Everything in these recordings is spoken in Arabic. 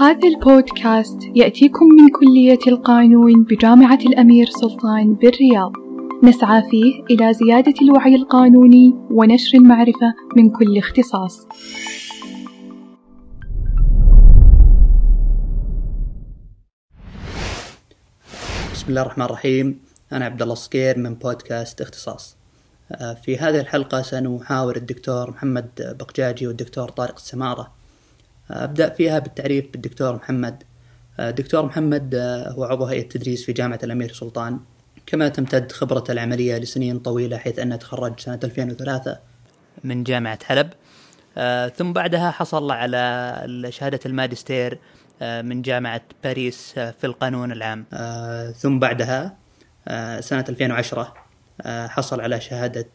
هذا البودكاست يأتيكم من كلية القانون بجامعة الأمير سلطان بالرياض. نسعى فيه إلى زيادة الوعي القانوني ونشر المعرفة من كل اختصاص. بسم الله الرحمن الرحيم. أنا عبد الله الصقير من بودكاست اختصاص. آه، في هذه الحلقة سنحاور الدكتور محمد بقجاجي والدكتور طارق السمارة أبدأ فيها بالتعريف بالدكتور محمد. آه، محمد هو عضو هيئة تدريس في جامعة الأمير سلطان. كما تمتد خبرته العملية لسنين طويلة حيث أنه تخرج سنة 2003 من جامعة حلب ثم بعدها حصل على شهادة الماجستير من جامعة باريس في القانون العام. ثم بعدها سنة 2010 حصل على شهادة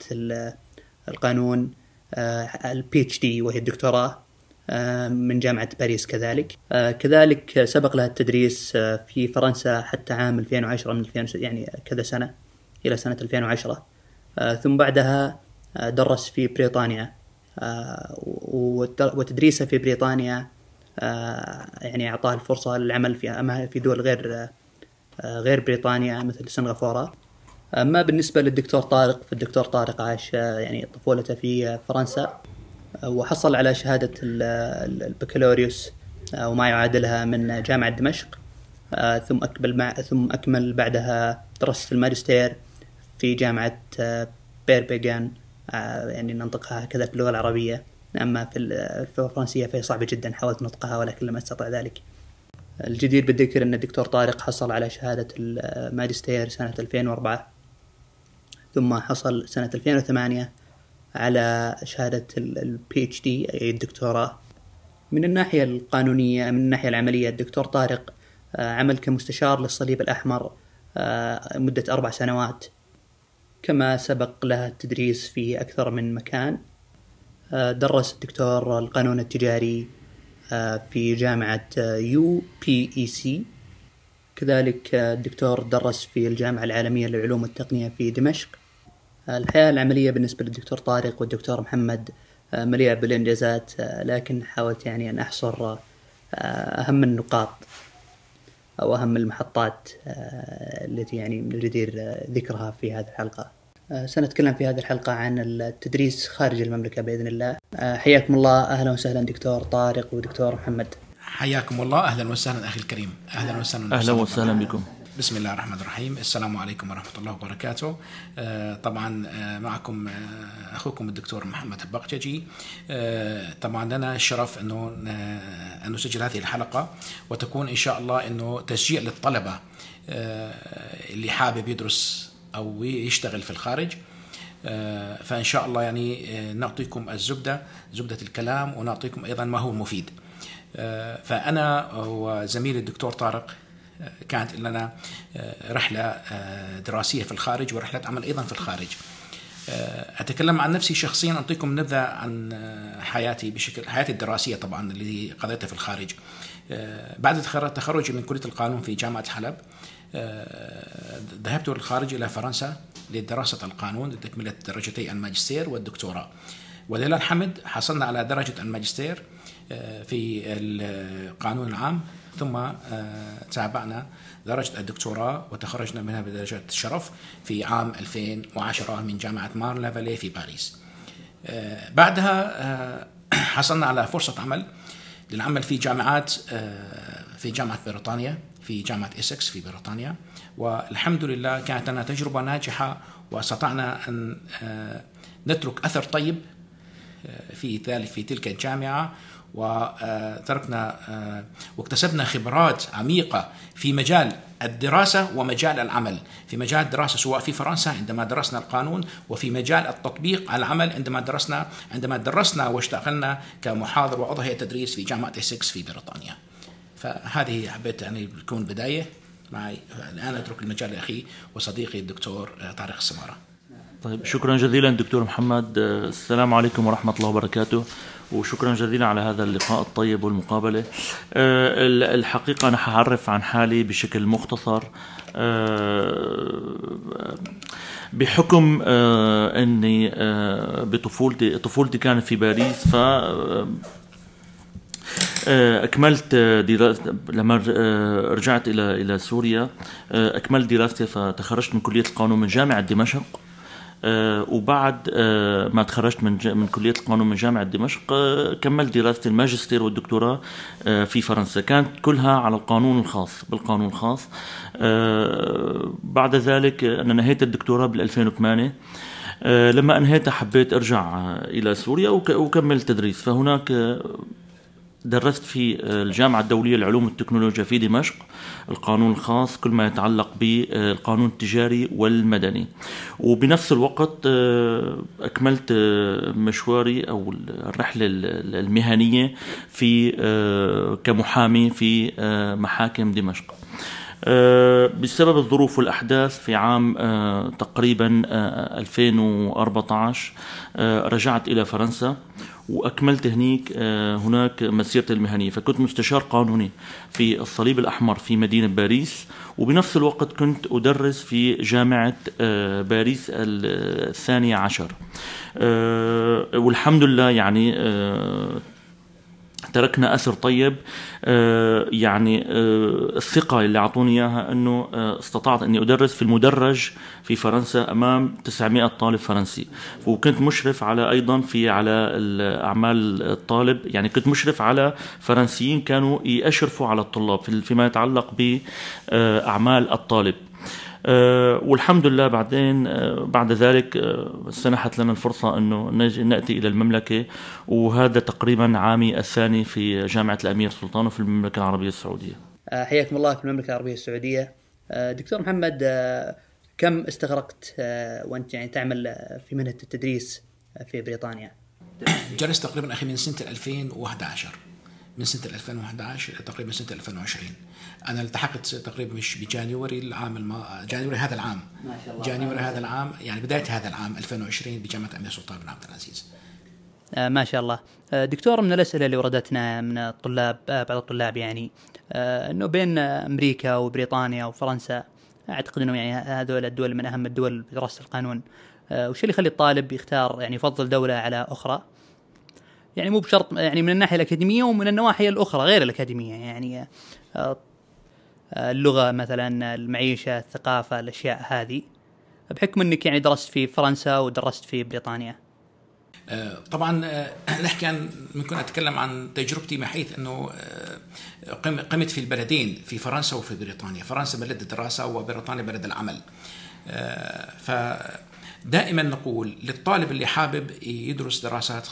القانون ال PhD وهي الدكتوراه. من جامعة باريس كذلك. كذلك سبق لها التدريس في فرنسا حتى عام 2010 من 2000 يعني كذا سنة إلى سنة 2010 ثم بعدها درس في بريطانيا. وتدريسه في بريطانيا يعني أعطاه الفرصة للعمل في في دول غير غير بريطانيا مثل سنغافورة. أما بالنسبة للدكتور طارق فالدكتور طارق عاش يعني طفولته في فرنسا. وحصل على شهادة البكالوريوس وما يعادلها من جامعة دمشق ثم أكمل ثم أكمل بعدها دراسة الماجستير في جامعة بيربيغان يعني ننطقها هكذا في اللغة العربية. أما في الفرنسية فهي صعبة جدا حاولت نطقها ولكن لم أستطع ذلك. الجدير بالذكر أن الدكتور طارق حصل على شهادة الماجستير سنة 2004 ثم حصل سنة 2008 على شهادة ال PhD أي الدكتوراه. من الناحية القانونية من الناحية العملية الدكتور طارق آه، عمل كمستشار للصليب الأحمر آه، مدة أربع سنوات. كما سبق له التدريس في أكثر من مكان آه، درس الدكتور القانون التجاري في جامعة UPEC كذلك الدكتور درس في الجامعة العالمية للعلوم والتقنية في دمشق. الحياة العملية بالنسبة للدكتور طارق والدكتور محمد آه، مليئة بالإنجازات آه، لكن حاولت يعني أن أحصر آه، أهم النقاط أو أهم المحطات التي يعني من الجدير ذكرها في هذه الحلقة. سنتكلم في هذه الحلقة عن التدريس خارج المملكة بإذن الله. حياكم الله. أهلا وسهلا دكتور طارق ودكتور محمد. حياكم الله. أهلا وسهلا أخي الكريم. أهلا وسهلا. أهلا وسهلا بكم. بسم الله الرحمن الرحيم. السلام عليكم ورحمة الله وبركاته. آه، طبعا آه، معكم آه، أخوكم الدكتور محمد البقججي طبعا لنا الشرف أنه أن نسجل هذه الحلقة وتكون إن شاء الله أنه تشجيع للطلبة اللي حابب يدرس أو يشتغل في الخارج. فإن شاء الله يعني نعطيكم الزبدة زبدة الكلام ونعطيكم أيضا ما هو مفيد. فأنا وزميلي الدكتور طارق كانت لنا آه، رحلة آه، دراسية في الخارج ورحلة عمل أيضا في الخارج. آه، أتكلم عن نفسي شخصيا أعطيكم نبذة عن حياتي بشكل حياتي الدراسية طبعا اللي قضيتها في الخارج. بعد تخرجي من كلية القانون في جامعة حلب ذهبت للخارج إلى فرنسا لدراسة القانون لتكملة درجتي الماجستير والدكتوراه. ولله الحمد حصلنا على درجة الماجستير في القانون العام. ثم آه، تابعنا درجة الدكتوراه وتخرجنا منها بدرجة الشرف في عام 2010 من جامعة مارن لافالي في باريس. آه، بعدها آه، حصلنا على فرصة عمل للعمل في جامعات في جامعة بريطانيا في جامعة إسكس في بريطانيا. والحمد لله كانت لنا تجربة ناجحة واستطعنا أن نترك أثر طيب في ذلك في تلك الجامعة. وتركنا آه، واكتسبنا خبرات عميقة في مجال الدراسة ومجال العمل. في مجال الدراسة سواء في فرنسا عندما درسنا القانون وفي مجال التطبيق على العمل عندما درسنا عندما درسنا واشتغلنا كمحاضر هيئة تدريس في جامعة إسكس في بريطانيا. فهذه حبيت يعني تكون بداية معي. الآن أترك المجال لأخي وصديقي الدكتور طارق السمارة. طيب شكرا جزيلا دكتور محمد. السلام عليكم ورحمة الله وبركاته. وشكرا جزيلا على هذا اللقاء الطيب والمقابلة. آه، الحقيقة أنا حعرف عن حالي بشكل مختصر. آه، بحكم آه، أني بطفولتي طفولتي كانت في باريس ف أكملت دراسة لما رجعت إلى إلى سوريا أكملت دراستي فتخرجت من كلية القانون من جامعة دمشق. وبعد آه، ما تخرجت من من كلية القانون من جامعة دمشق آه، كملت دراستي الماجستير والدكتوراه في فرنسا. كانت كلها على القانون الخاص بالقانون الخاص. بعد ذلك أنا نهيت الدكتوراه بال 2008 لما انهيتها حبيت ارجع إلى سوريا وكملت تدريس. فهناك درست في الجامعة الدولية للعلوم والتكنولوجيا في دمشق القانون الخاص كل ما يتعلق بالقانون التجاري والمدني. وبنفس الوقت آه، أكملت آه، مشواري أو الرحلة المهنية في آه، كمحامي في محاكم دمشق. بسبب الظروف والأحداث في عام تقريبا 2014 رجعت إلى فرنسا وأكملت هنيك آه، هناك مسيرتي المهنية. فكنت مستشار قانوني في الصليب الأحمر في مدينة باريس وبنفس الوقت كنت أدرس في جامعة آه، باريس الثانية عشر. آه، والحمد لله يعني تركنا اثر طيب آه، يعني آه، الثقة اللي أعطوني إياها إنه آه، استطعت إني أدرس في المدرج في فرنسا أمام 900 طالب فرنسي. وكنت مشرف على أيضا في على اعمال الطالب يعني كنت مشرف على فرنسيين كانوا يشرفوا على الطلاب فيما يتعلق بأعمال الطالب. والحمد لله بعدين آه، بعد ذلك آه، سنحت لنا الفرصة أنه نأتي إلى المملكة وهذا تقريبا عامي الثاني في جامعة الأمير سلطان في المملكة العربية السعودية. حياكم الله في المملكة العربية السعودية. دكتور محمد كم استغرقت وأنت يعني تعمل في مهنة التدريس في بريطانيا؟ جلست تقريبا أخي من سنة 2011 من سنة 2011 تقريبا سنة 2020 أنا التحقت تقريبا مش بجانيوري العام الم... جانيوري هذا العام. ما شاء الله. جانيوري هذا العام يعني بداية هذا العام 2020 بجامعة أمير سلطان بن عبد العزيز. آه ما شاء الله. آه دكتور من الأسئلة اللي وردتنا من الطلاب آه بعض الطلاب يعني آه إنه بين أمريكا وبريطانيا وفرنسا أعتقد انه يعني هذول الدول من أهم الدول بدراسه القانون. آه وش اللي يخلي الطالب يختار يعني يفضل دولة على أخرى؟ يعني مو بشرط يعني من الناحية الأكاديمية ومن النواحي الأخرى غير الأكاديمية يعني آه اللغة مثلا المعيشة الثقافة الأشياء هذه. بحكم إنك يعني درست في فرنسا ودرست في بريطانيا. آه، طبعا آه، نحكي عن ممكن أتكلم عن تجربتي من حيث إنه آه، قمت في البلدين في فرنسا وفي بريطانيا. فرنسا بلد الدراسة وبريطانيا بلد العمل. ف دائما نقول للطالب اللي حابب يدرس دراسات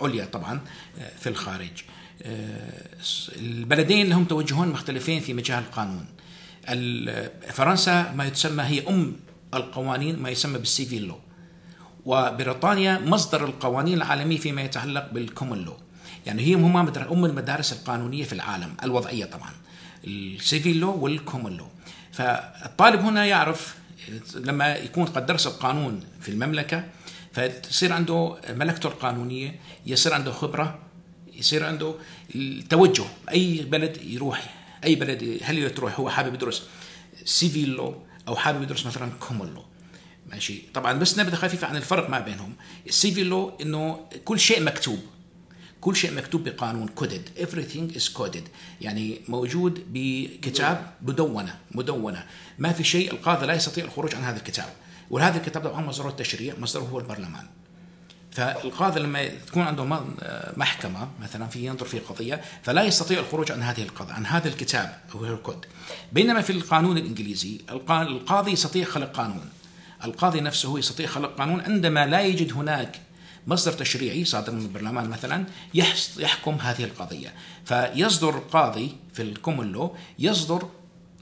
عليا طبعا في الخارج. البلدين لهم توجهون مختلفين في مجال القانون. فرنسا ما يسمى هي أم القوانين ما يسمى بال civil law. وبريطانيا مصدر القوانين العالمية فيما يتعلق بال common law. يعني هي هم أم المدارس القانونية في العالم الوضعية طبعا. ال civil law وال common law. فالطالب هنا يعرف لما يكون قد درس القانون في المملكة فتصير عنده ملكته القانونية يصير عنده خبرة يصير عنده التوجه أي بلد يروح أي بلد هل تروح هو حابب يدرس civil law أو حابب يدرس مثلا common law ماشي. طبعا بس نبذة خفيفة عن الفرق ما بينهم. ال civil law إنه كل شيء مكتوب. كل شيء مكتوب بقانون coded everything is coded. يعني موجود بكتاب مدونة مدونة. ما في شيء القاضي لا يستطيع الخروج عن هذا الكتاب. وهذا الكتاب طبعا مصدره التشريع مصدره هو البرلمان. فالقاضي لما تكون عنده محكمة مثلا في ينظر في قضية فلا يستطيع الخروج عن هذه القضية عن هذا الكتاب أو الكود بينما في القانون الإنجليزي القاضي يستطيع خلق قانون. القاضي نفسه يستطيع خلق قانون عندما لا يجد هناك مصدر تشريعي صادر من البرلمان مثلا يحكم هذه القضية. فيصدر القاضي في ال common law يصدر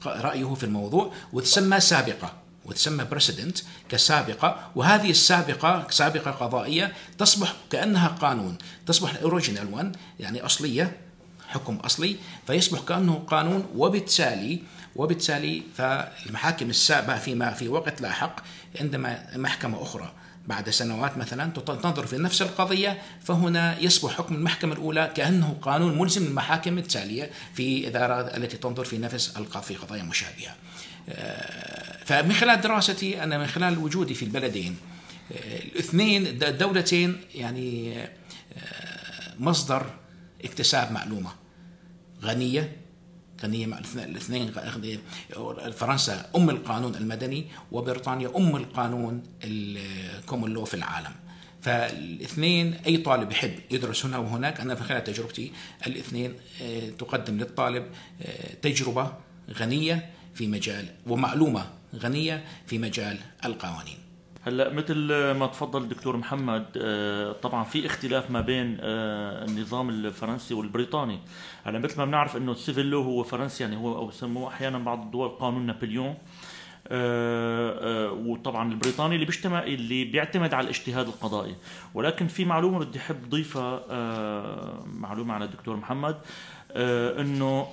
رأيه في الموضوع وتسمى سابقة وتسمى precedent كسابقة. وهذه السابقة سابقة قضائية تصبح كأنها قانون تصبح original one يعني أصلية حكم أصلي. فيصبح كأنه قانون وبالتالي وبالتالي فالمحاكم السابقة فيما في وقت لاحق عندما محكمة أخرى بعد سنوات مثلا تنظر في نفس القضية فهنا يصبح حكم المحكمة الأولى كأنه قانون ملزم للمحاكم التالية في إدارة التي تنظر في نفس في قضايا مشابهة. فمن خلال دراستي أنا من خلال وجودي في البلدين الاثنين الدولتين يعني مصدر اكتساب معلومة غنية غنية مع الاثنين فرنسا أم القانون المدني وبريطانيا أم القانون الكومون لو في العالم فالاثنين أي طالب يحب يدرس هنا وهناك أنا في خلال تجربتي الاثنين آه، تقدم للطالب آه، تجربة غنية في مجال ومعلومة غنية في مجال القوانين. هلا مثل ما تفضل الدكتور محمد آه، طبعا في اختلاف ما بين النظام الفرنسي والبريطاني. هلا مثل ما بنعرف إنه السيفل لو هو فرنسي يعني هو أو بسموه أحيانا بعض الدول قانون نابليون. آه، آه، وطبعا البريطاني اللي بيجتمع اللي بيعتمد على الاجتهاد القضائي. ولكن في معلومة بدي أحب ضيفها آه، معلومة على الدكتور محمد إنه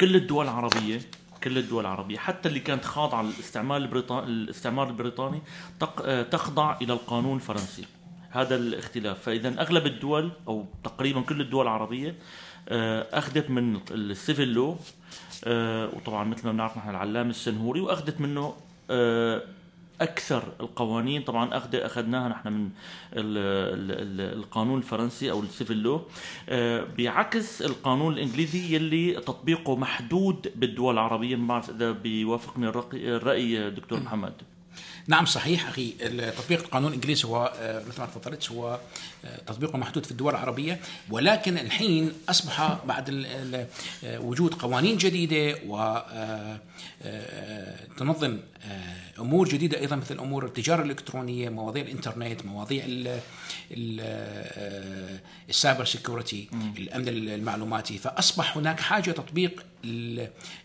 كل الدول العربية كل الدول العربية حتى اللي كانت خاضعة للاستعمار البريطاني الاستعمار البريطاني تخضع إلى القانون الفرنسي. هذا الاختلاف. فإذا أغلب الدول أو تقريبا كل الدول العربية أخذت من السيفل لو آه، وطبعا مثل ما بنعرف نحن العلامة السنهوري وأخذت منه آه، أكثر القوانين. طبعا اخذ اخذناها نحن من القانون الفرنسي أو السيفل لو. آه، بعكس القانون الإنجليزي يلي تطبيقه محدود بالدول العربية. ما بعرف إذا بيوافقني الرأي دكتور محمد. نعم صحيح أخي. تطبيق القانون الإنجليزي هو آه، مثل ما تفضلت هو تطبيقه محدود في الدول العربية ولكن الحين أصبح بعد آه، وجود قوانين جديدة و تنظم أمور جديدة أيضا مثل أمور التجارة الإلكترونية مواضيع الإنترنت مواضيع ال cyber security الأمن المعلوماتي فأصبح هناك حاجة تطبيق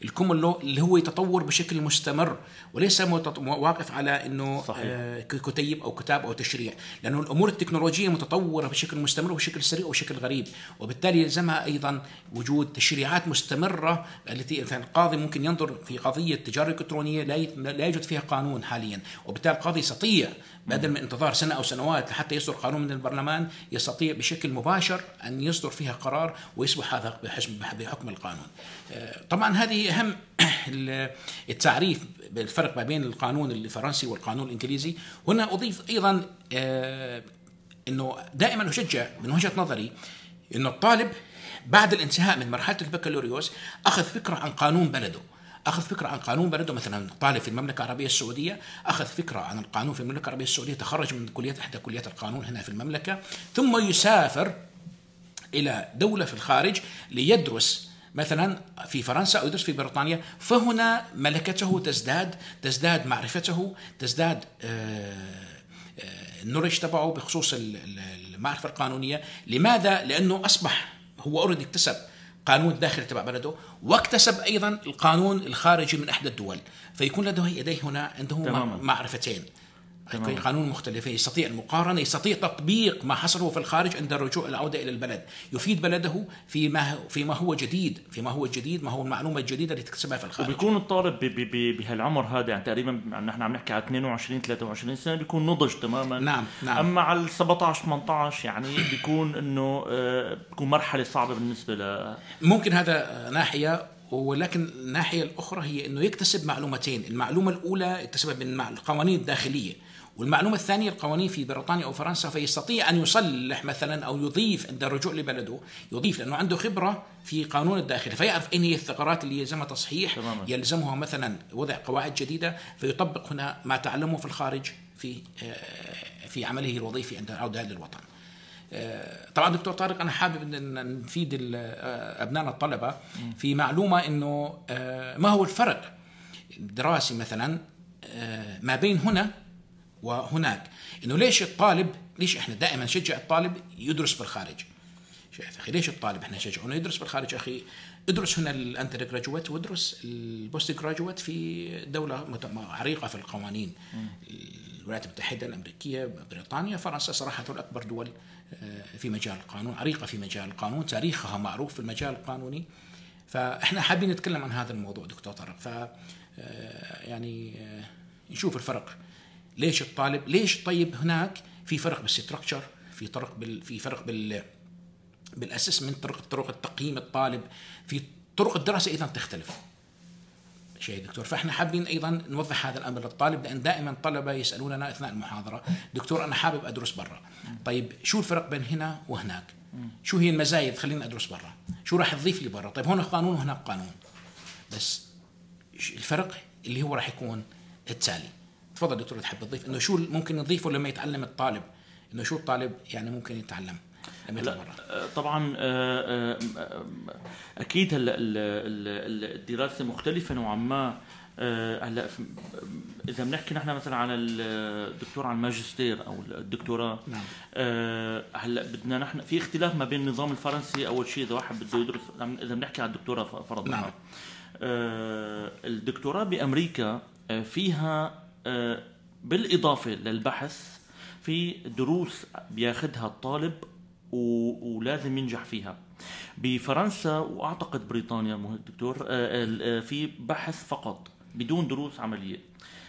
ال common law اللي هو يتطور بشكل مستمر وليس واقف على إنه صحيح. آه كتيب أو كتاب أو تشريع لأنه الأمور التكنولوجية متطورة بشكل مستمر وبشكل سريع وبشكل غريب. وبالتالي يلزمها أيضا وجود تشريعات مستمرة التي القاضي ممكن ينظر في قضية تجارة إلكترونية لا يوجد فيها قانون حاليا. وبالتالي القاضي يستطيع بدل من انتظار سنة أو سنوات حتى يصدر قانون من البرلمان يستطيع بشكل مباشر أن يصدر فيها قرار ويصبح هذا بحكم القانون. آه، طبعا هذه أهم التعريف بالفرق ما بين القانون الفرنسي والقانون الإنجليزي. هنا أضيف أيضا أنه دائما أشجع من وجهة نظري أنه الطالب بعد الانتهاء من مرحلة البكالوريوس أخذ فكرة عن قانون بلده. أخذ فكرة عن قانون بلده مثلا طالب في المملكة العربية السعودية أخذ فكرة عن القانون في المملكة العربية السعودية تخرج من كليه إحدى كليات القانون هنا في المملكة ثم يسافر إلى دولة في الخارج ليدرس مثلا في فرنسا أو يدرس في بريطانيا فهنا ملكته تزداد تزداد معرفته تزداد آه، آه، تبعه بخصوص المعرفة القانونية. لماذا؟ لأنه أصبح هو اوريدي اكتسب قانون الداخلي تبع بلده واكتسب أيضا القانون الخارجي من إحدى الدول فيكون لديه هنا عنده معرفتين. تمام. قانون مختلف يستطيع المقارنة يستطيع تطبيق ما حصله في الخارج عند الرجوع العوده إلى البلد. يفيد بلده فيما فيما هو جديد فيما هو جديد ما هو المعلومة الجديدة اللي تكتسبها في الخارج. وبيكون الطالب بهالعمر هذا يعني تقريبا نحن عم نحكي على 22 23 سنة بيكون نضج تماما. نعم نعم. أما على 17 18 يعني بيكون إنه آه، بيكون مرحلة صعبة بالنسبة ل ممكن هذا ناحية ولكن الناحية الأخرى هي أنه يكتسب معلومتين. المعلومة الأولى اكتسبها من القوانين الداخلية. والمعلومة الثانية القوانين في بريطانيا أو فرنسا فيستطيع أن يصلح مثلا أو يضيف عند الرجوع لبلده. يضيف لأنه عنده خبرة في قانون الداخلي فيعرف أين هي الثغرات اللي يلزمها تصحيح تماما. يلزمها مثلا وضع قواعد جديدة فيطبق هنا ما تعلمه في الخارج في آه، في عمله الوظيفي عند العودة للوطن آه، طبعا دكتور طارق أنا حابب إن نفيد آه، ابنائنا الطلبة في معلومة إنه ما هو الفرق الدراسي مثلا ما بين هنا وهناك. إنه ليش الطالب ليش إحنا دائما نشجع الطالب يدرس بالخارج؟ شايف أخي ليش الطالب إحنا نشجعه؟ إنه يدرس بالخارج أخي ادرس هنا ال undergraduate وادرس ال postgraduate في دولة عريقة في القوانين. الولايات المتحدة الأمريكية بريطانيا فرنسا. صراحة اكبر دول آه، في مجال القانون عريقة في مجال القانون. تاريخها معروف في المجال القانوني. فإحنا حابين نتكلم عن هذا الموضوع دكتور طارق. ف آه، يعني آه، نشوف الفرق. ليش الطالب ليش طيب هناك في فرق بالستركتشر في طرق بال في فرق بال بالاسسمنت طرق طرق التقييم الطالب في طرق الدراسة أيضا تختلف. شيء دكتور فإحنا حابين أيضا نوضح هذا الأمر للطالب لأن دائما الطلبه يسألوننا أثناء المحاضرة دكتور أنا حابب أدرس برا. طيب شو الفرق بين هنا وهناك؟ شو هي المزايا اللي تخليني أدرس برا. شو راح تضيف لي برا؟ طيب هنا قانون وهناك قانون. بس الفرق اللي هو راح يكون التالي. تفضل دكتور تحب تضيف. إنه شو ممكن نضيفه لما يتعلم الطالب؟ إنه شو الطالب يعني ممكن يتعلم؟ لما آه، طبعا آه، آه، أكيد هلا الدراسة مختلفة نوعا ما. هلا إذا بنحكي نحن مثلا على الدكتور على الماجستير أو الدكتوراه نعم. هلا بدنا نحن في اختلاف ما بين النظام الفرنسي أول شيء إذا واحد بده يدرس إذا بنحكي على الدكتوراه فرضا. نعم. الدكتوراه بأمريكا فيها بالإضافة للبحث في دروس بياخذها الطالب ولازم ينجح فيها. بفرنسا وأعتقد بريطانيا دكتور آه، في بحث فقط بدون دروس عملية.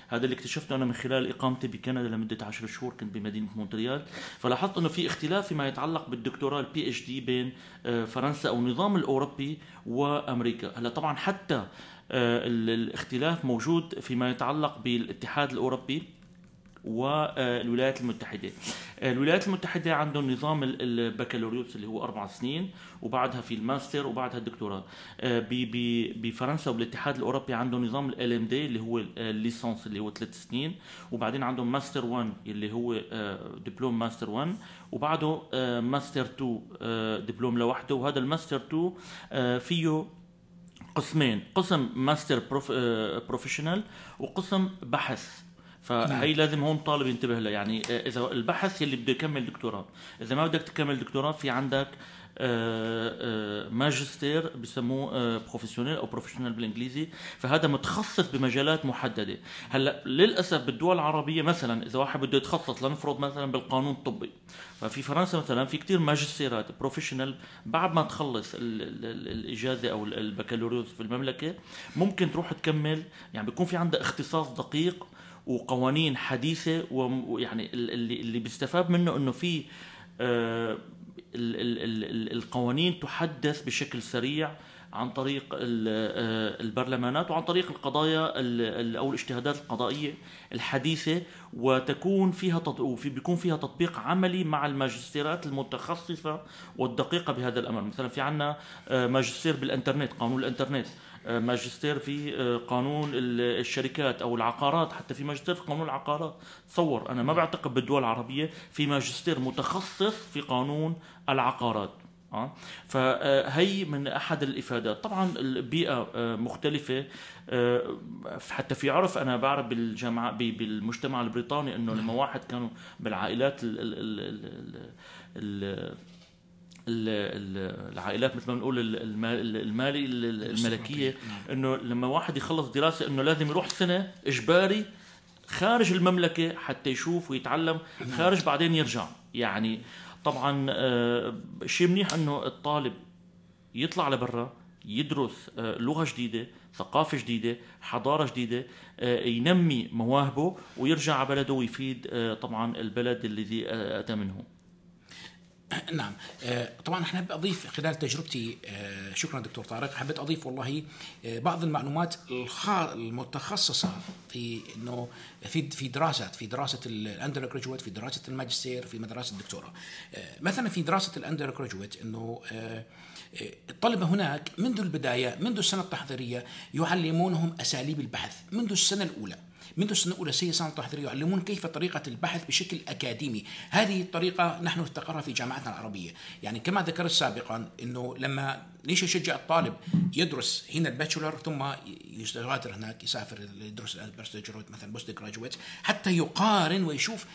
هذا اللي اكتشفته أنا من خلال إقامتي بكندا لمدة 10 شهور كنت بمدينة مونتريال. فلاحظت إنه في اختلاف فيما يتعلق بالدكتوراه ال PhD بين آه، فرنسا أو النظام الأوروبي وأمريكا. هلأ طبعا حتى آه، الاختلاف موجود فيما يتعلق بالاتحاد الأوروبي. والولايات المتحدة. الولايات المتحدة عندهم نظام البكالوريوس اللي هو أربع سنين وبعدها في الماستر وبعدها الدكتوراه. بفرنسا وبالاتحاد الأوروبي عندهم نظام LMD اللي هو الليسانس اللي هو ثلاث سنين وبعدين عندهم ماستر 1 اللي هو دبلوم ماستر 1 وبعده ماستر 2 دبلوم لوحده. وهذا الماستر 2 فيه قسمين قسم ماستر professional وقسم بحث. فهي نعم. لازم هون طالب ينتبه لها. يعني آه، إذا البحث يلي بده يكمل دكتوراه. إذا ما بدك تكمل دكتوراه في عندك آه، آه، ماجستير بسموه professionnel أو professional بالإنجليزي. فهذا متخصص بمجالات محددة. هلأ للأسف بالدول العربية مثلا إذا واحد بده يتخصص لنفرض مثلا بالقانون الطبي. ففي فرنسا مثلا في كتير ماجستيرات professional بعد ما تخلص الإجازة أو البكالوريوس في المملكة ممكن تروح تكمل. يعني بيكون في عندها اختصاص دقيق. وقوانين حديثة ويعني اللي اللي بيستفاد منه إنه في آه، القوانين تحدث بشكل سريع عن طريق آه، البرلمانات وعن طريق القضايا أو الاجتهادات القضائية الحديثة وتكون فيها وفي بيكون فيها تطبيق عملي مع الماجستيرات المتخصصة والدقيقة بهذا الأمر. مثلا في عندنا آه، ماجستير بالإنترنت قانون الإنترنت. ماجستير في آه، قانون الشركات أو العقارات. حتى في ماجستير في قانون العقارات. تصور أنا ما بعتقد بالدول العربية في ماجستير متخصص في قانون العقارات. آه فهي من أحد الإفادات. طبعا البيئة آه، مختلفة. آه، حتى في عرف أنا بعرف بالجامعة بالمجتمع البريطاني إنه لما واحد كانوا بالعائلات ال ال ال ال العائلات مثل ما بنقول المالي الملكية نعم. إنه لما واحد يخلص دراسة إنه لازم يروح سنة إجباري خارج المملكة حتى يشوف ويتعلم نعم. خارج بعدين يرجع يعني طبعا آه، شيء منيح إنه الطالب يطلع لبرا يدرس آه، لغة جديدة ثقافة جديدة حضارة جديدة آه، ينمي مواهبه ويرجع على بلده ويفيد طبعا البلد الذي أتى منه نعم. آه، طبعا أحنا أضيف خلال تجربتي آه، شكرا دكتور طارق. حبيت أضيف والله آه، بعض المعلومات المتخصصة في إنه في في دراسات في دراسة ال undergraduate في دراسة الماجستير في مدرسة الدكتوراه. مثلا في دراسة ال undergraduate انه الطلبة هناك منذ البداية منذ السنة التحضيرية يعلمونهم أساليب البحث منذ السنة الأولى. منذ السنة الأولى سي سنة تحضيرية يعلمون كيف طريقة البحث بشكل أكاديمي هذه الطريقة نحن نفتقرها في جامعتنا العربية يعني كما ذكرت سابقا أنه لما ليش يشجع الطالب يدرس هنا ال bachelor ثم يغادر هناك يسافر يدرس ال postgraduate مثلا postgraduate حتى يقارن ويشوف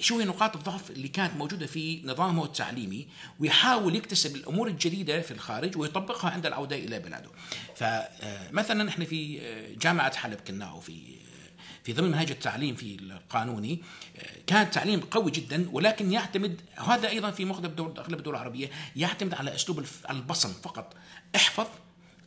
شو هي نقاط الضعف اللي كانت موجودة في نظامه التعليمي ويحاول يكتسب الأمور الجديدة في الخارج ويطبقها عند العودة إلى بلاده. فمثلا إحنا في جامعة حلب كنا أو في ضمن منهج التعليم في القانوني كان تعليم قوي جدا ولكن يعتمد هذا أيضا في مغلب اغلب الدول العربية يعتمد على أسلوب البصم فقط. احفظ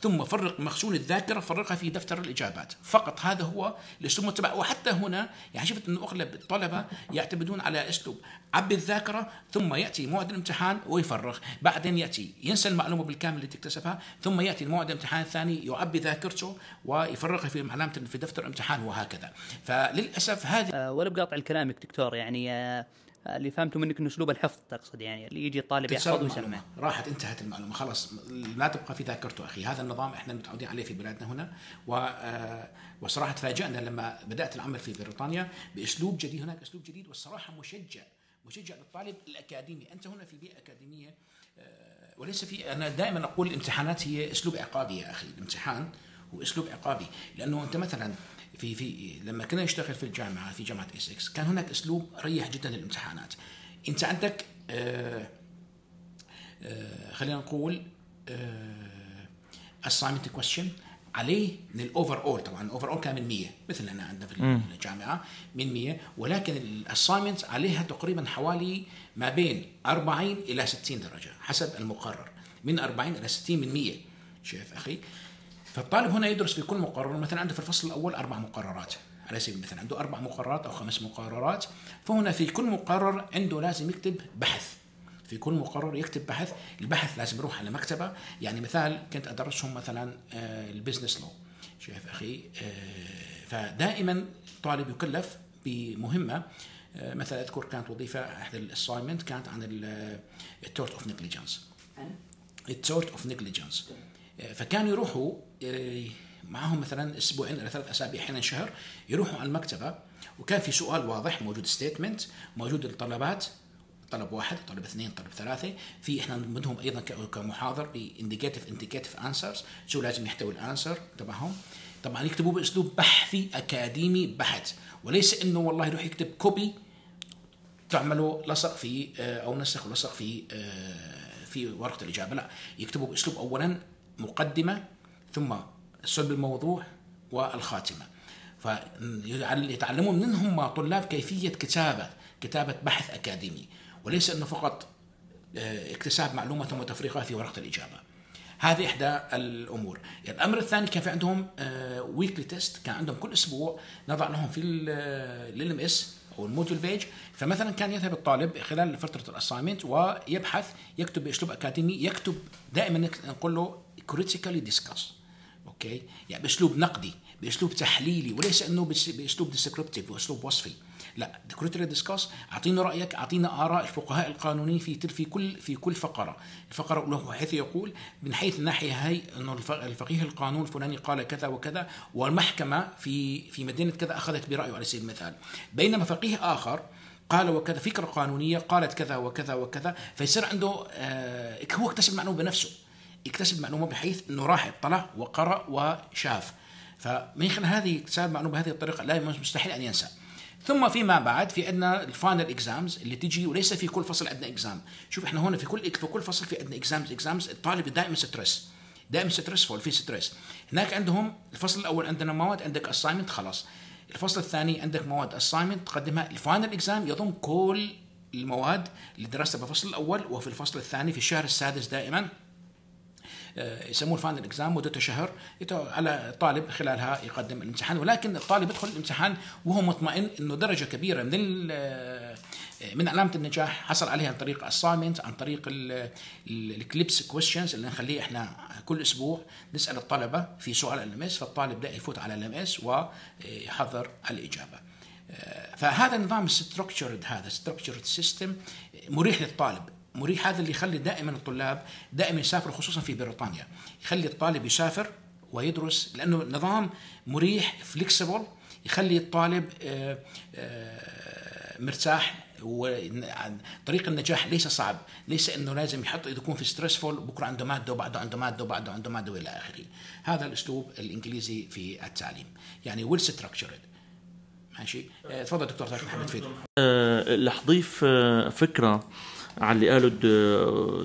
ثم فرق مخزون الذاكرة فرقها في دفتر الإجابات. فقط هذا هو الاسلوب المتبع وحتى هنا يعني شفت إنه أغلب الطلبة يعتمدون على أسلوب عبي الذاكرة ثم يأتي موعد الامتحان ويفرغ. بعدين يأتي ينسى المعلومة بالكامل اللي تكتسبها ثم يأتي الموعد الامتحان الثاني يعبي ذاكرته ويفرغها في علامه في دفتر الامتحان وهكذا. فللأسف هذه أه ولا بقاطع كلامك دكتور يعني أه اللي فهمته منك إنه أسلوب الحفظ تقصد يعني اللي يجي الطالب يحفظ ويسمع راحت انتهت المعلومة. خلاص لا تبقى في ذاكرته أخي. هذا النظام إحنا متعودين عليه في بلادنا هنا. و آه، وصراحة تفاجأنا لما بدأت العمل في بريطانيا بأسلوب جديد. هناك أسلوب جديد والصراحة مشجع مشجع للطالب الأكاديمي. أنت هنا في بيئة أكاديمية آه، وليس في أنا دائما أقول الامتحانات هي أسلوب عقابي يا أخي. الامتحان هو أسلوب عقابي لأنه أنت مثلا في في لما كنا نشتغل في الجامعة في جامعة اس إكس كان هناك أسلوب مريح جدا للامتحانات. أنت عندك آه آه، خلينا نقول assignment question عليه من ال overall طبعا ال overall كان من 100 مثل هنا عندنا في الجامعة من 100 ولكن ال assignment عليها تقريبا حوالي ما بين 40 إلى 60 درجة حسب المقرر. من 40 إلى 60 من 100 شايف أخي؟ فالطالب هنا يدرس في كل مقرر مثلا عنده في الفصل الأول أربع مقررات. على سبيل المثال عنده أربع مقررات أو خمس مقررات. فهنا في كل مقرر عنده لازم يكتب بحث. في كل مقرر يكتب بحث البحث لازم يروح على مكتبة. يعني مثال كنت أدرسهم مثلا آه، ال business law. شايف أخي آه، فدائما الطالب يكلف بمهمة. آه، مثلا أذكر كانت وظيفة احد ال assignments كانت عن ال tort of negligence ال tort of negligence فكانوا يروحوا آه، معهم مثلا أسبوعين إلى ثلاث أسابيع أحيانا شهر يروحوا على المكتبة. وكان في سؤال واضح موجود statement موجود الطلبات طلب واحد طلب اثنين طلب ثلاثة. في إحنا نمدهم أيضا كمحاضر ب indicative indicative answers شو لازم يحتوي ال answer؟ تبعهم طبعا يكتبوا بأسلوب بحثي أكاديمي بحت. وليس إنه والله يروح يكتب copy تعملوا لصق في آه، أو نسخ ولصق في آه، في ورقة الإجابة لا. يكتبوا بأسلوب اولا مقدمة ثم صلب الموضوع والخاتمة. فيتعلموا منهم طلاب كيفية كتابة كتابة بحث أكاديمي. وليس أنه فقط آه، اكتساب معلومة ثم تفريغها في ورقة الإجابة. هذه إحدى الأمور. الأمر الثاني كان في عندهم ويكلي تيست كان عندهم كل أسبوع نضع لهم في ال MS أو ال module page فمثلا كان يذهب الطالب خلال فترة ال assignment ويبحث يكتب بأسلوب أكاديمي يكتب دائما نقول له critically discuss okay يعني بأسلوب نقدي بأسلوب تحليلي وليس إنه بأسلوب descriptive وأسلوب وصفي. لا critically discuss اعطينا رأيك اعطينا آراء الفقهاء القانونيين في في كل في كل فقرة. الفقرة له حيث يقول من حيث الناحيه هي إنه الف- الفقيه القانون الفلاني قال كذا وكذا والمحكمة في في مدينة كذا أخذت برأيه. على سبيل المثال بينما فقيه آخر قال وكذا فكرة قانونية قالت كذا وكذا وكذا فيصير عنده آه هو اكتسب معلومه بنفسه. يكتسب معلومة بحيث إنه راح اطلع وقرأ وشاف. فمن خلال هذه اكتساب معلومة بهذه الطريقة لا مستحيل أن ينسى. ثم فيما بعد في عندنا ال final exams اللي تجي وليس في كل فصل عندنا exam شوف إحنا هنا في كل في كل فصل في عندنا exams exams الطالب دائما stress دائما stressful في stress هناك عندهم الفصل الأول عندنا مواد عندك assignment خلاص. الفصل الثاني عندك مواد assignment تقدمها. ال final exam يضم كل المواد اللي درستها بالفصل الأول وفي الفصل الثاني في الشهر السادس دائما. يسموه ال final exam مدته شهر على الطالب خلالها يقدم الامتحان ولكن الطالب يدخل الامتحان وهو مطمئن إنه درجة كبيرة من آه، من علامة النجاح حصل عليها عن طريق assignment عن طريق ال clips questions اللي نخليه إحنا كل أسبوع نسأل الطلبة في سؤال ال S فالطالب ده يفوت على ال S ويحضر الإجابة. آه، فهذا النظام structured هذا structured system مريح للطالب مريح. هذا اللي يخلي دائما الطلاب دائما يسافروا خصوصا في بريطانيا. يخلي الطالب يسافر ويدرس لأنه نظام مريح flexible يخلي الطالب آه، آه، مرتاح وطريق النجاح ليس صعب. ليس إنه لازم يحط يكون في stressful بكرة عنده مادة وبعده عنده مادة وبعده عنده مادة وإلى آخره. هذا الأسلوب الإنجليزي في التعليم. يعني well structured ماشي؟ آه، تفضل دكتور محمد فيدو رح أضيف آه، فكرة. على اللي قاله الد-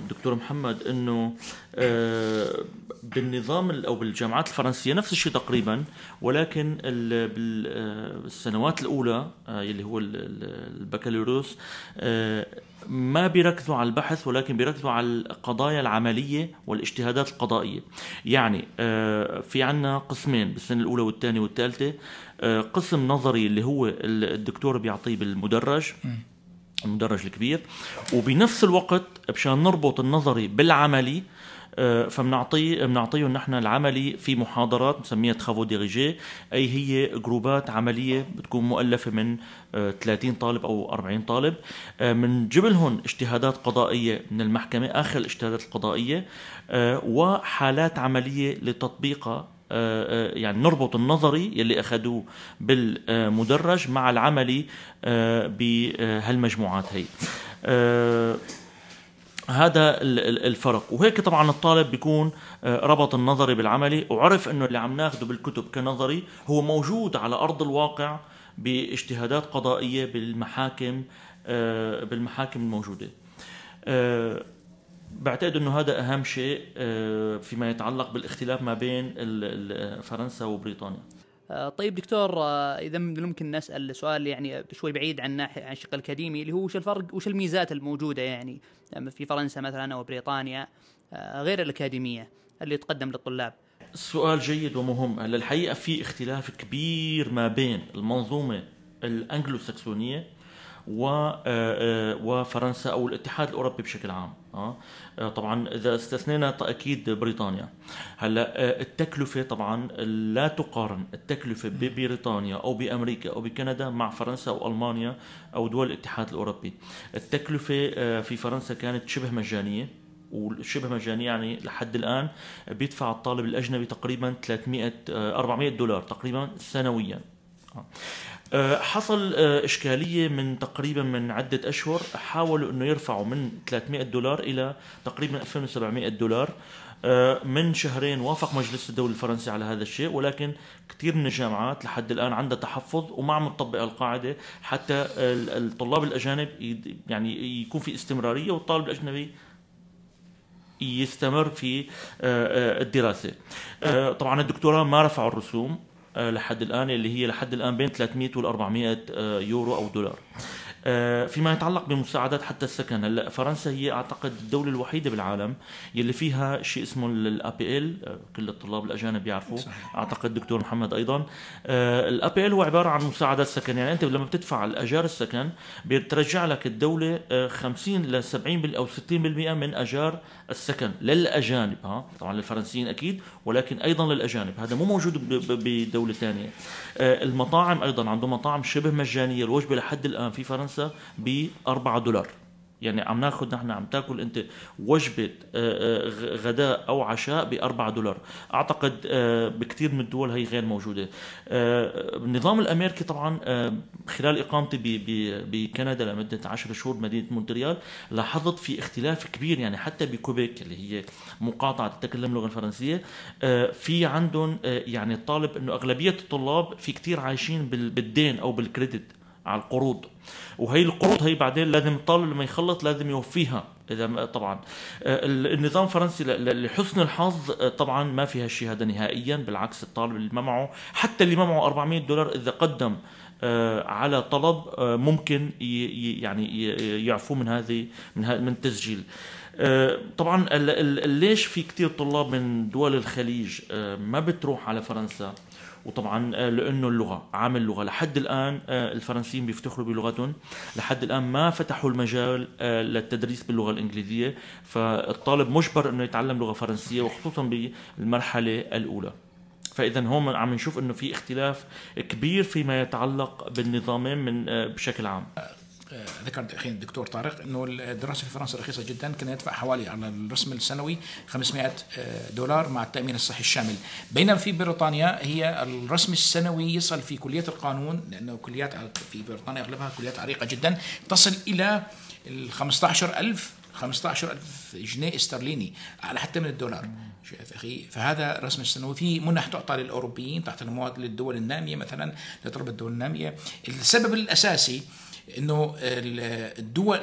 الدكتور محمد إنه آه، بالنظام ال- أو بالجامعات الفرنسية نفس الشيء تقريبا ولكن آه، بالسنوات الأولى آه، اللي هو ال- ال- البكالوريوس آه، ما بيركزوا على البحث ولكن بيركزوا على القضايا العملية والاجتهادات القضائية. يعني آه، في عنا قسمين بالسنة الأولى والثانية والثالثة. آه، قسم نظري اللي هو ال- الدكتور بيعطيه بالمدرج. المدرج الكبير. وبنفس الوقت مشان نربط النظري بالعملي فبنعطيه بنعطيهم نحن العملي في محاضرات بنسميها تخافو ديريجي أي هي جروبات عملية بتكون مؤلفة من 30 طالب أو 40 طالب. بنجيب لهم اجتهادات قضائية من المحكمة آخر الاجتهادات القضائية. وحالات عملية لتطبيقها. آه، آه، يعني نربط النظري يلي أخذوه بالمدرج مع العملي آه، بهالمجموعات هي. هذا الفرق. وهيك طبعا الطالب بيكون ربط النظري بالعملي وعرف إنه اللي عم ناخده بالكتب كنظري هو موجود على أرض الواقع باجتهادات قضائية بالمحاكم بالمحاكم الموجودة. بعتقد إنه هذا أهم شيء آه، فيما يتعلق بالاختلاف ما بين فرنسا وبريطانيا. آه، طيب دكتور آه، إذا ممكن نسأل سؤال يعني شوي بعيد عن ناحيه عن الشق الاكاديمي اللي هو وش الفرق وش الميزات الموجودة يعني في فرنسا مثلا أو بريطانيا غير الأكاديمية اللي تقدم للطلاب؟ سؤال جيد ومهم. هلا الحقيقة في اختلاف كبير ما بين المنظومة الانجلو ساكسونيه وفرنسا أو الاتحاد الأوروبي بشكل عام آه؟ طبعا إذا استثنينا أكيد بريطانيا. هلأ التكلفة طبعا لا تقارن التكلفة ببريطانيا أو بأمريكا أو بكندا مع فرنسا أو ألمانيا أو دول الاتحاد الأوروبي. التكلفة في فرنسا كانت شبه مجانية وشبه مجانية يعني لحد الآن بيدفع الطالب الأجنبي تقريبا 300 400 دولار تقريبا سنويا آه، حصل آه، إشكالية من تقريبا من عدة أشهر. حاولوا أنه يرفعوا من 300 دولار إلى تقريبا 2700 دولار آه، من شهرين وافق مجلس الدولة الفرنسي على هذا الشيء. ولكن كثير من الجامعات لحد الآن عندها تحفظ وما عم تطبق القاعدة حتى الطلاب الأجانب يعني يكون في استمرارية والطالب الأجنبي يستمر في الدراسة. طبعا الدكتوراه ما رفعوا الرسوم. لحد الآن اللي هي لحد الآن بين 300 وال 400 آه، يورو أو دولار. آه، فيما يتعلق بمساعدات حتى السكن هلا فرنسا هي أعتقد الدولة الوحيدة بالعالم يلي فيها شيء اسمه ال APL كل الطلاب الأجانب يعرفوا أعتقد دكتور محمد أيضا. ال APL هو عبارة عن مساعدات سكن. يعني أنت لما بتدفع الأجار السكن بترجع لك الدولة 50 ل 70 أو 60% من أجار السكن للأجانب ها؟ طبعا للفرنسيين أكيد ولكن أيضا للأجانب. هذا مو موجود بدولة ثانية. آه، المطاعم أيضا عندهم مطاعم شبه مجانية الوجبة لحد الآن في فرنسا ب 4 دولار. يعني عم ناخذ نحن عم تاكل انت وجبة آه، آه، غداء أو عشاء ب 4 دولار. أعتقد آه، بكثير من الدول هي غير موجودة. النظام الأمريكي طبعا خلال إقامتي بكندا لمدة 10 شهور بمدينه مونتريال لاحظت في اختلاف كبير يعني حتى بكوبيك اللي هي مقاطعة تتكلم اللغة الفرنسية في عندهم يعني الطالب إنه أغلبية الطلاب في كثير عايشين بالدين أو بال credit. على القروض. وهي القروض هي بعدين لازم الطالب لما يخلص لازم يوفيها. إذا طبعا. آه، النظام الفرنسي لحسن الحظ آه، طبعا ما فيها شيء هذا نهائيا بالعكس الطالب اللي ما معه حتى اللي ما معه 400 دولار إذا قدم آه، على طلب ممكن يعني يعفو من هذه من من التسجيل طبعا ليش في كثير طلاب من دول الخليج ما بتروح على فرنسا؟ وطبعا آه، لأنه اللغة عامل اللغة. لحد الآن آه، الفرنسيين بيفتخروا بلغتهم. لحد الآن ما فتحوا المجال آه، للتدريس باللغة الإنجليزية. فالطالب مجبر إنه يتعلم لغة فرنسية وخصوصا بالمرحلة الأولى. فاذا هون عم نشوف إنه في اختلاف كبير فيما يتعلق بالنظامين من بشكل عام. ذكر أخي الدكتور طارق إنه الدراسة في فرنسا رخيصة جدا كان يدفع حوالي على الرسم السنوي 500 آه، دولار مع التأمين الصحي الشامل. بينما في بريطانيا هي الرسم السنوي يصل في كلية القانون لأنه كليات في بريطانيا أغلبها كليات عريقة جدا تصل إلى ال 15000 15000 جنيه استرليني على حتى من الدولار. شايف أخي؟ فهذا رسم السنوي في منح تعطى للأوروبيين تحت المواد للدول النامية مثلا لطلبه الدول النامية. السبب الأساسي إنه الدول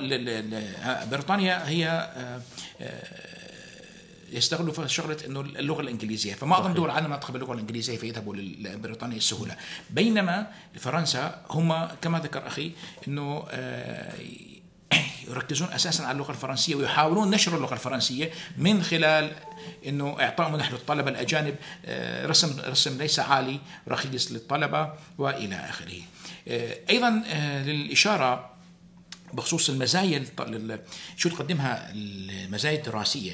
بريطانيا هي آه، آه، يستغلوا في شغلة إنه اللغة الإنجليزية. فمعظم دول العالم تقبل اللغة الإنجليزية فيذهبوا لبريطانيا السهوله بينما فرنسا هم كما ذكر أخي إنه آه، يركزون أساسا على اللغة الفرنسية ويحاولون نشر اللغة الفرنسية من خلال إنه إعطاء منح للطلبة الأجانب رسم رسم ليس عالي رخيص للطلبة وإلى آخره. أيضا للإشارة بخصوص المزايا شو تقدمها المزايا الدراسية.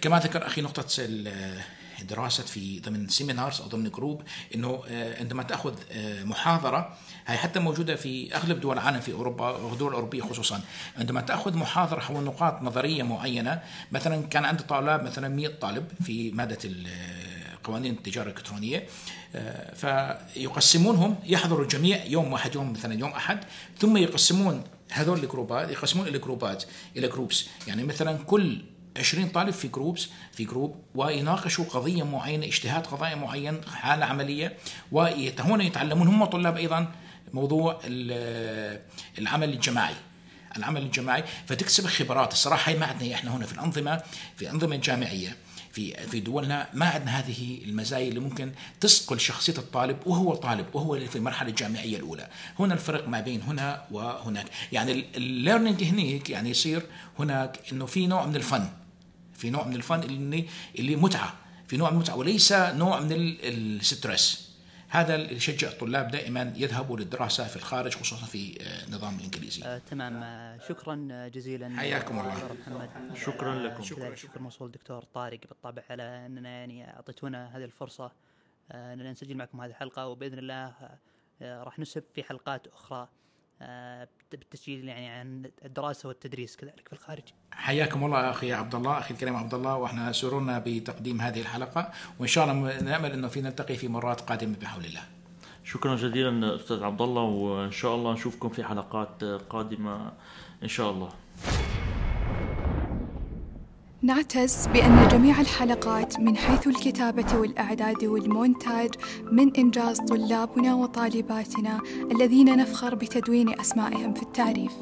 كما ذكر أخي نقطة دراسه في ضمن seminars أو ضمن group إنه عندما تأخذ محاضرة هي حتى موجودة في أغلب دول العالم في أوروبا والدول الاوروبيه خصوصا. عندما تأخذ محاضرة حول نقاط نظرية معينة مثلا كان عندي طلاب مثلا 100 طالب في مادة قوانين التجاره الالكترونيه فيقسمونهم يحضر الجميع يوم واحد يوم مثلا يوم أحد. ثم يقسمون هذول الجروبات يقسمون إلى جروبات إلى groups يعني مثلا كل 20 طالب في groups في group ويناقشوا قضية معينة اجتهاد قضايا معين حالة عملية. وهنا يتعلمون هم طلاب أيضا موضوع العمل الجماعي. العمل الجماعي. فتكسب خبرات. الصراحة ما عندنا إحنا هنا في الأنظمة في أنظمة جامعية. في في دولنا ما عندنا هذه المزايا اللي ممكن تصقل شخصية الطالب وهو طالب وهو في المرحله الجامعية الأولى. هنا الفرق ما بين هنا وهناك. يعني الليرنينج هنيك يعني يصير هناك إنه في نوع من الفن. في نوع من الفن اللي اللي متعة. في نوع من المتعة وليس نوع من الستريس هذا اللي يشجع الطلاب دائما يذهبوا للدراسة في الخارج خصوصا في النظام الإنجليزي. آه تمام. آه شكرا جزيلا. حياكم الله. محمد شكرا لكم. شكرا شكرا موصول دكتور طارق بالطبع على أننا يعني أعطيتونا هذه الفرصة. آه اننا نسجل معكم هذه الحلقة وبإذن الله آه راح نسب في حلقات أخرى. بالتسجيل يعني عن الدراسة والتدريس كذلك في الخارج. حياكم الله أخي عبد الله أخي الكريم عبد الله وإحنا سرورنا بتقديم هذه الحلقة وإن شاء الله نأمل إنه في نلتقي في مرات قادمة بحول الله. شكرا جزيلا أستاذ عبد الله وإن شاء الله نشوفكم في حلقات قادمة إن شاء الله. نعتز بأن جميع الحلقات من حيث الكتابة والإعداد والمونتاج من إنجاز طلابنا وطالباتنا الذين نفخر بتدوين أسمائهم في التعريف.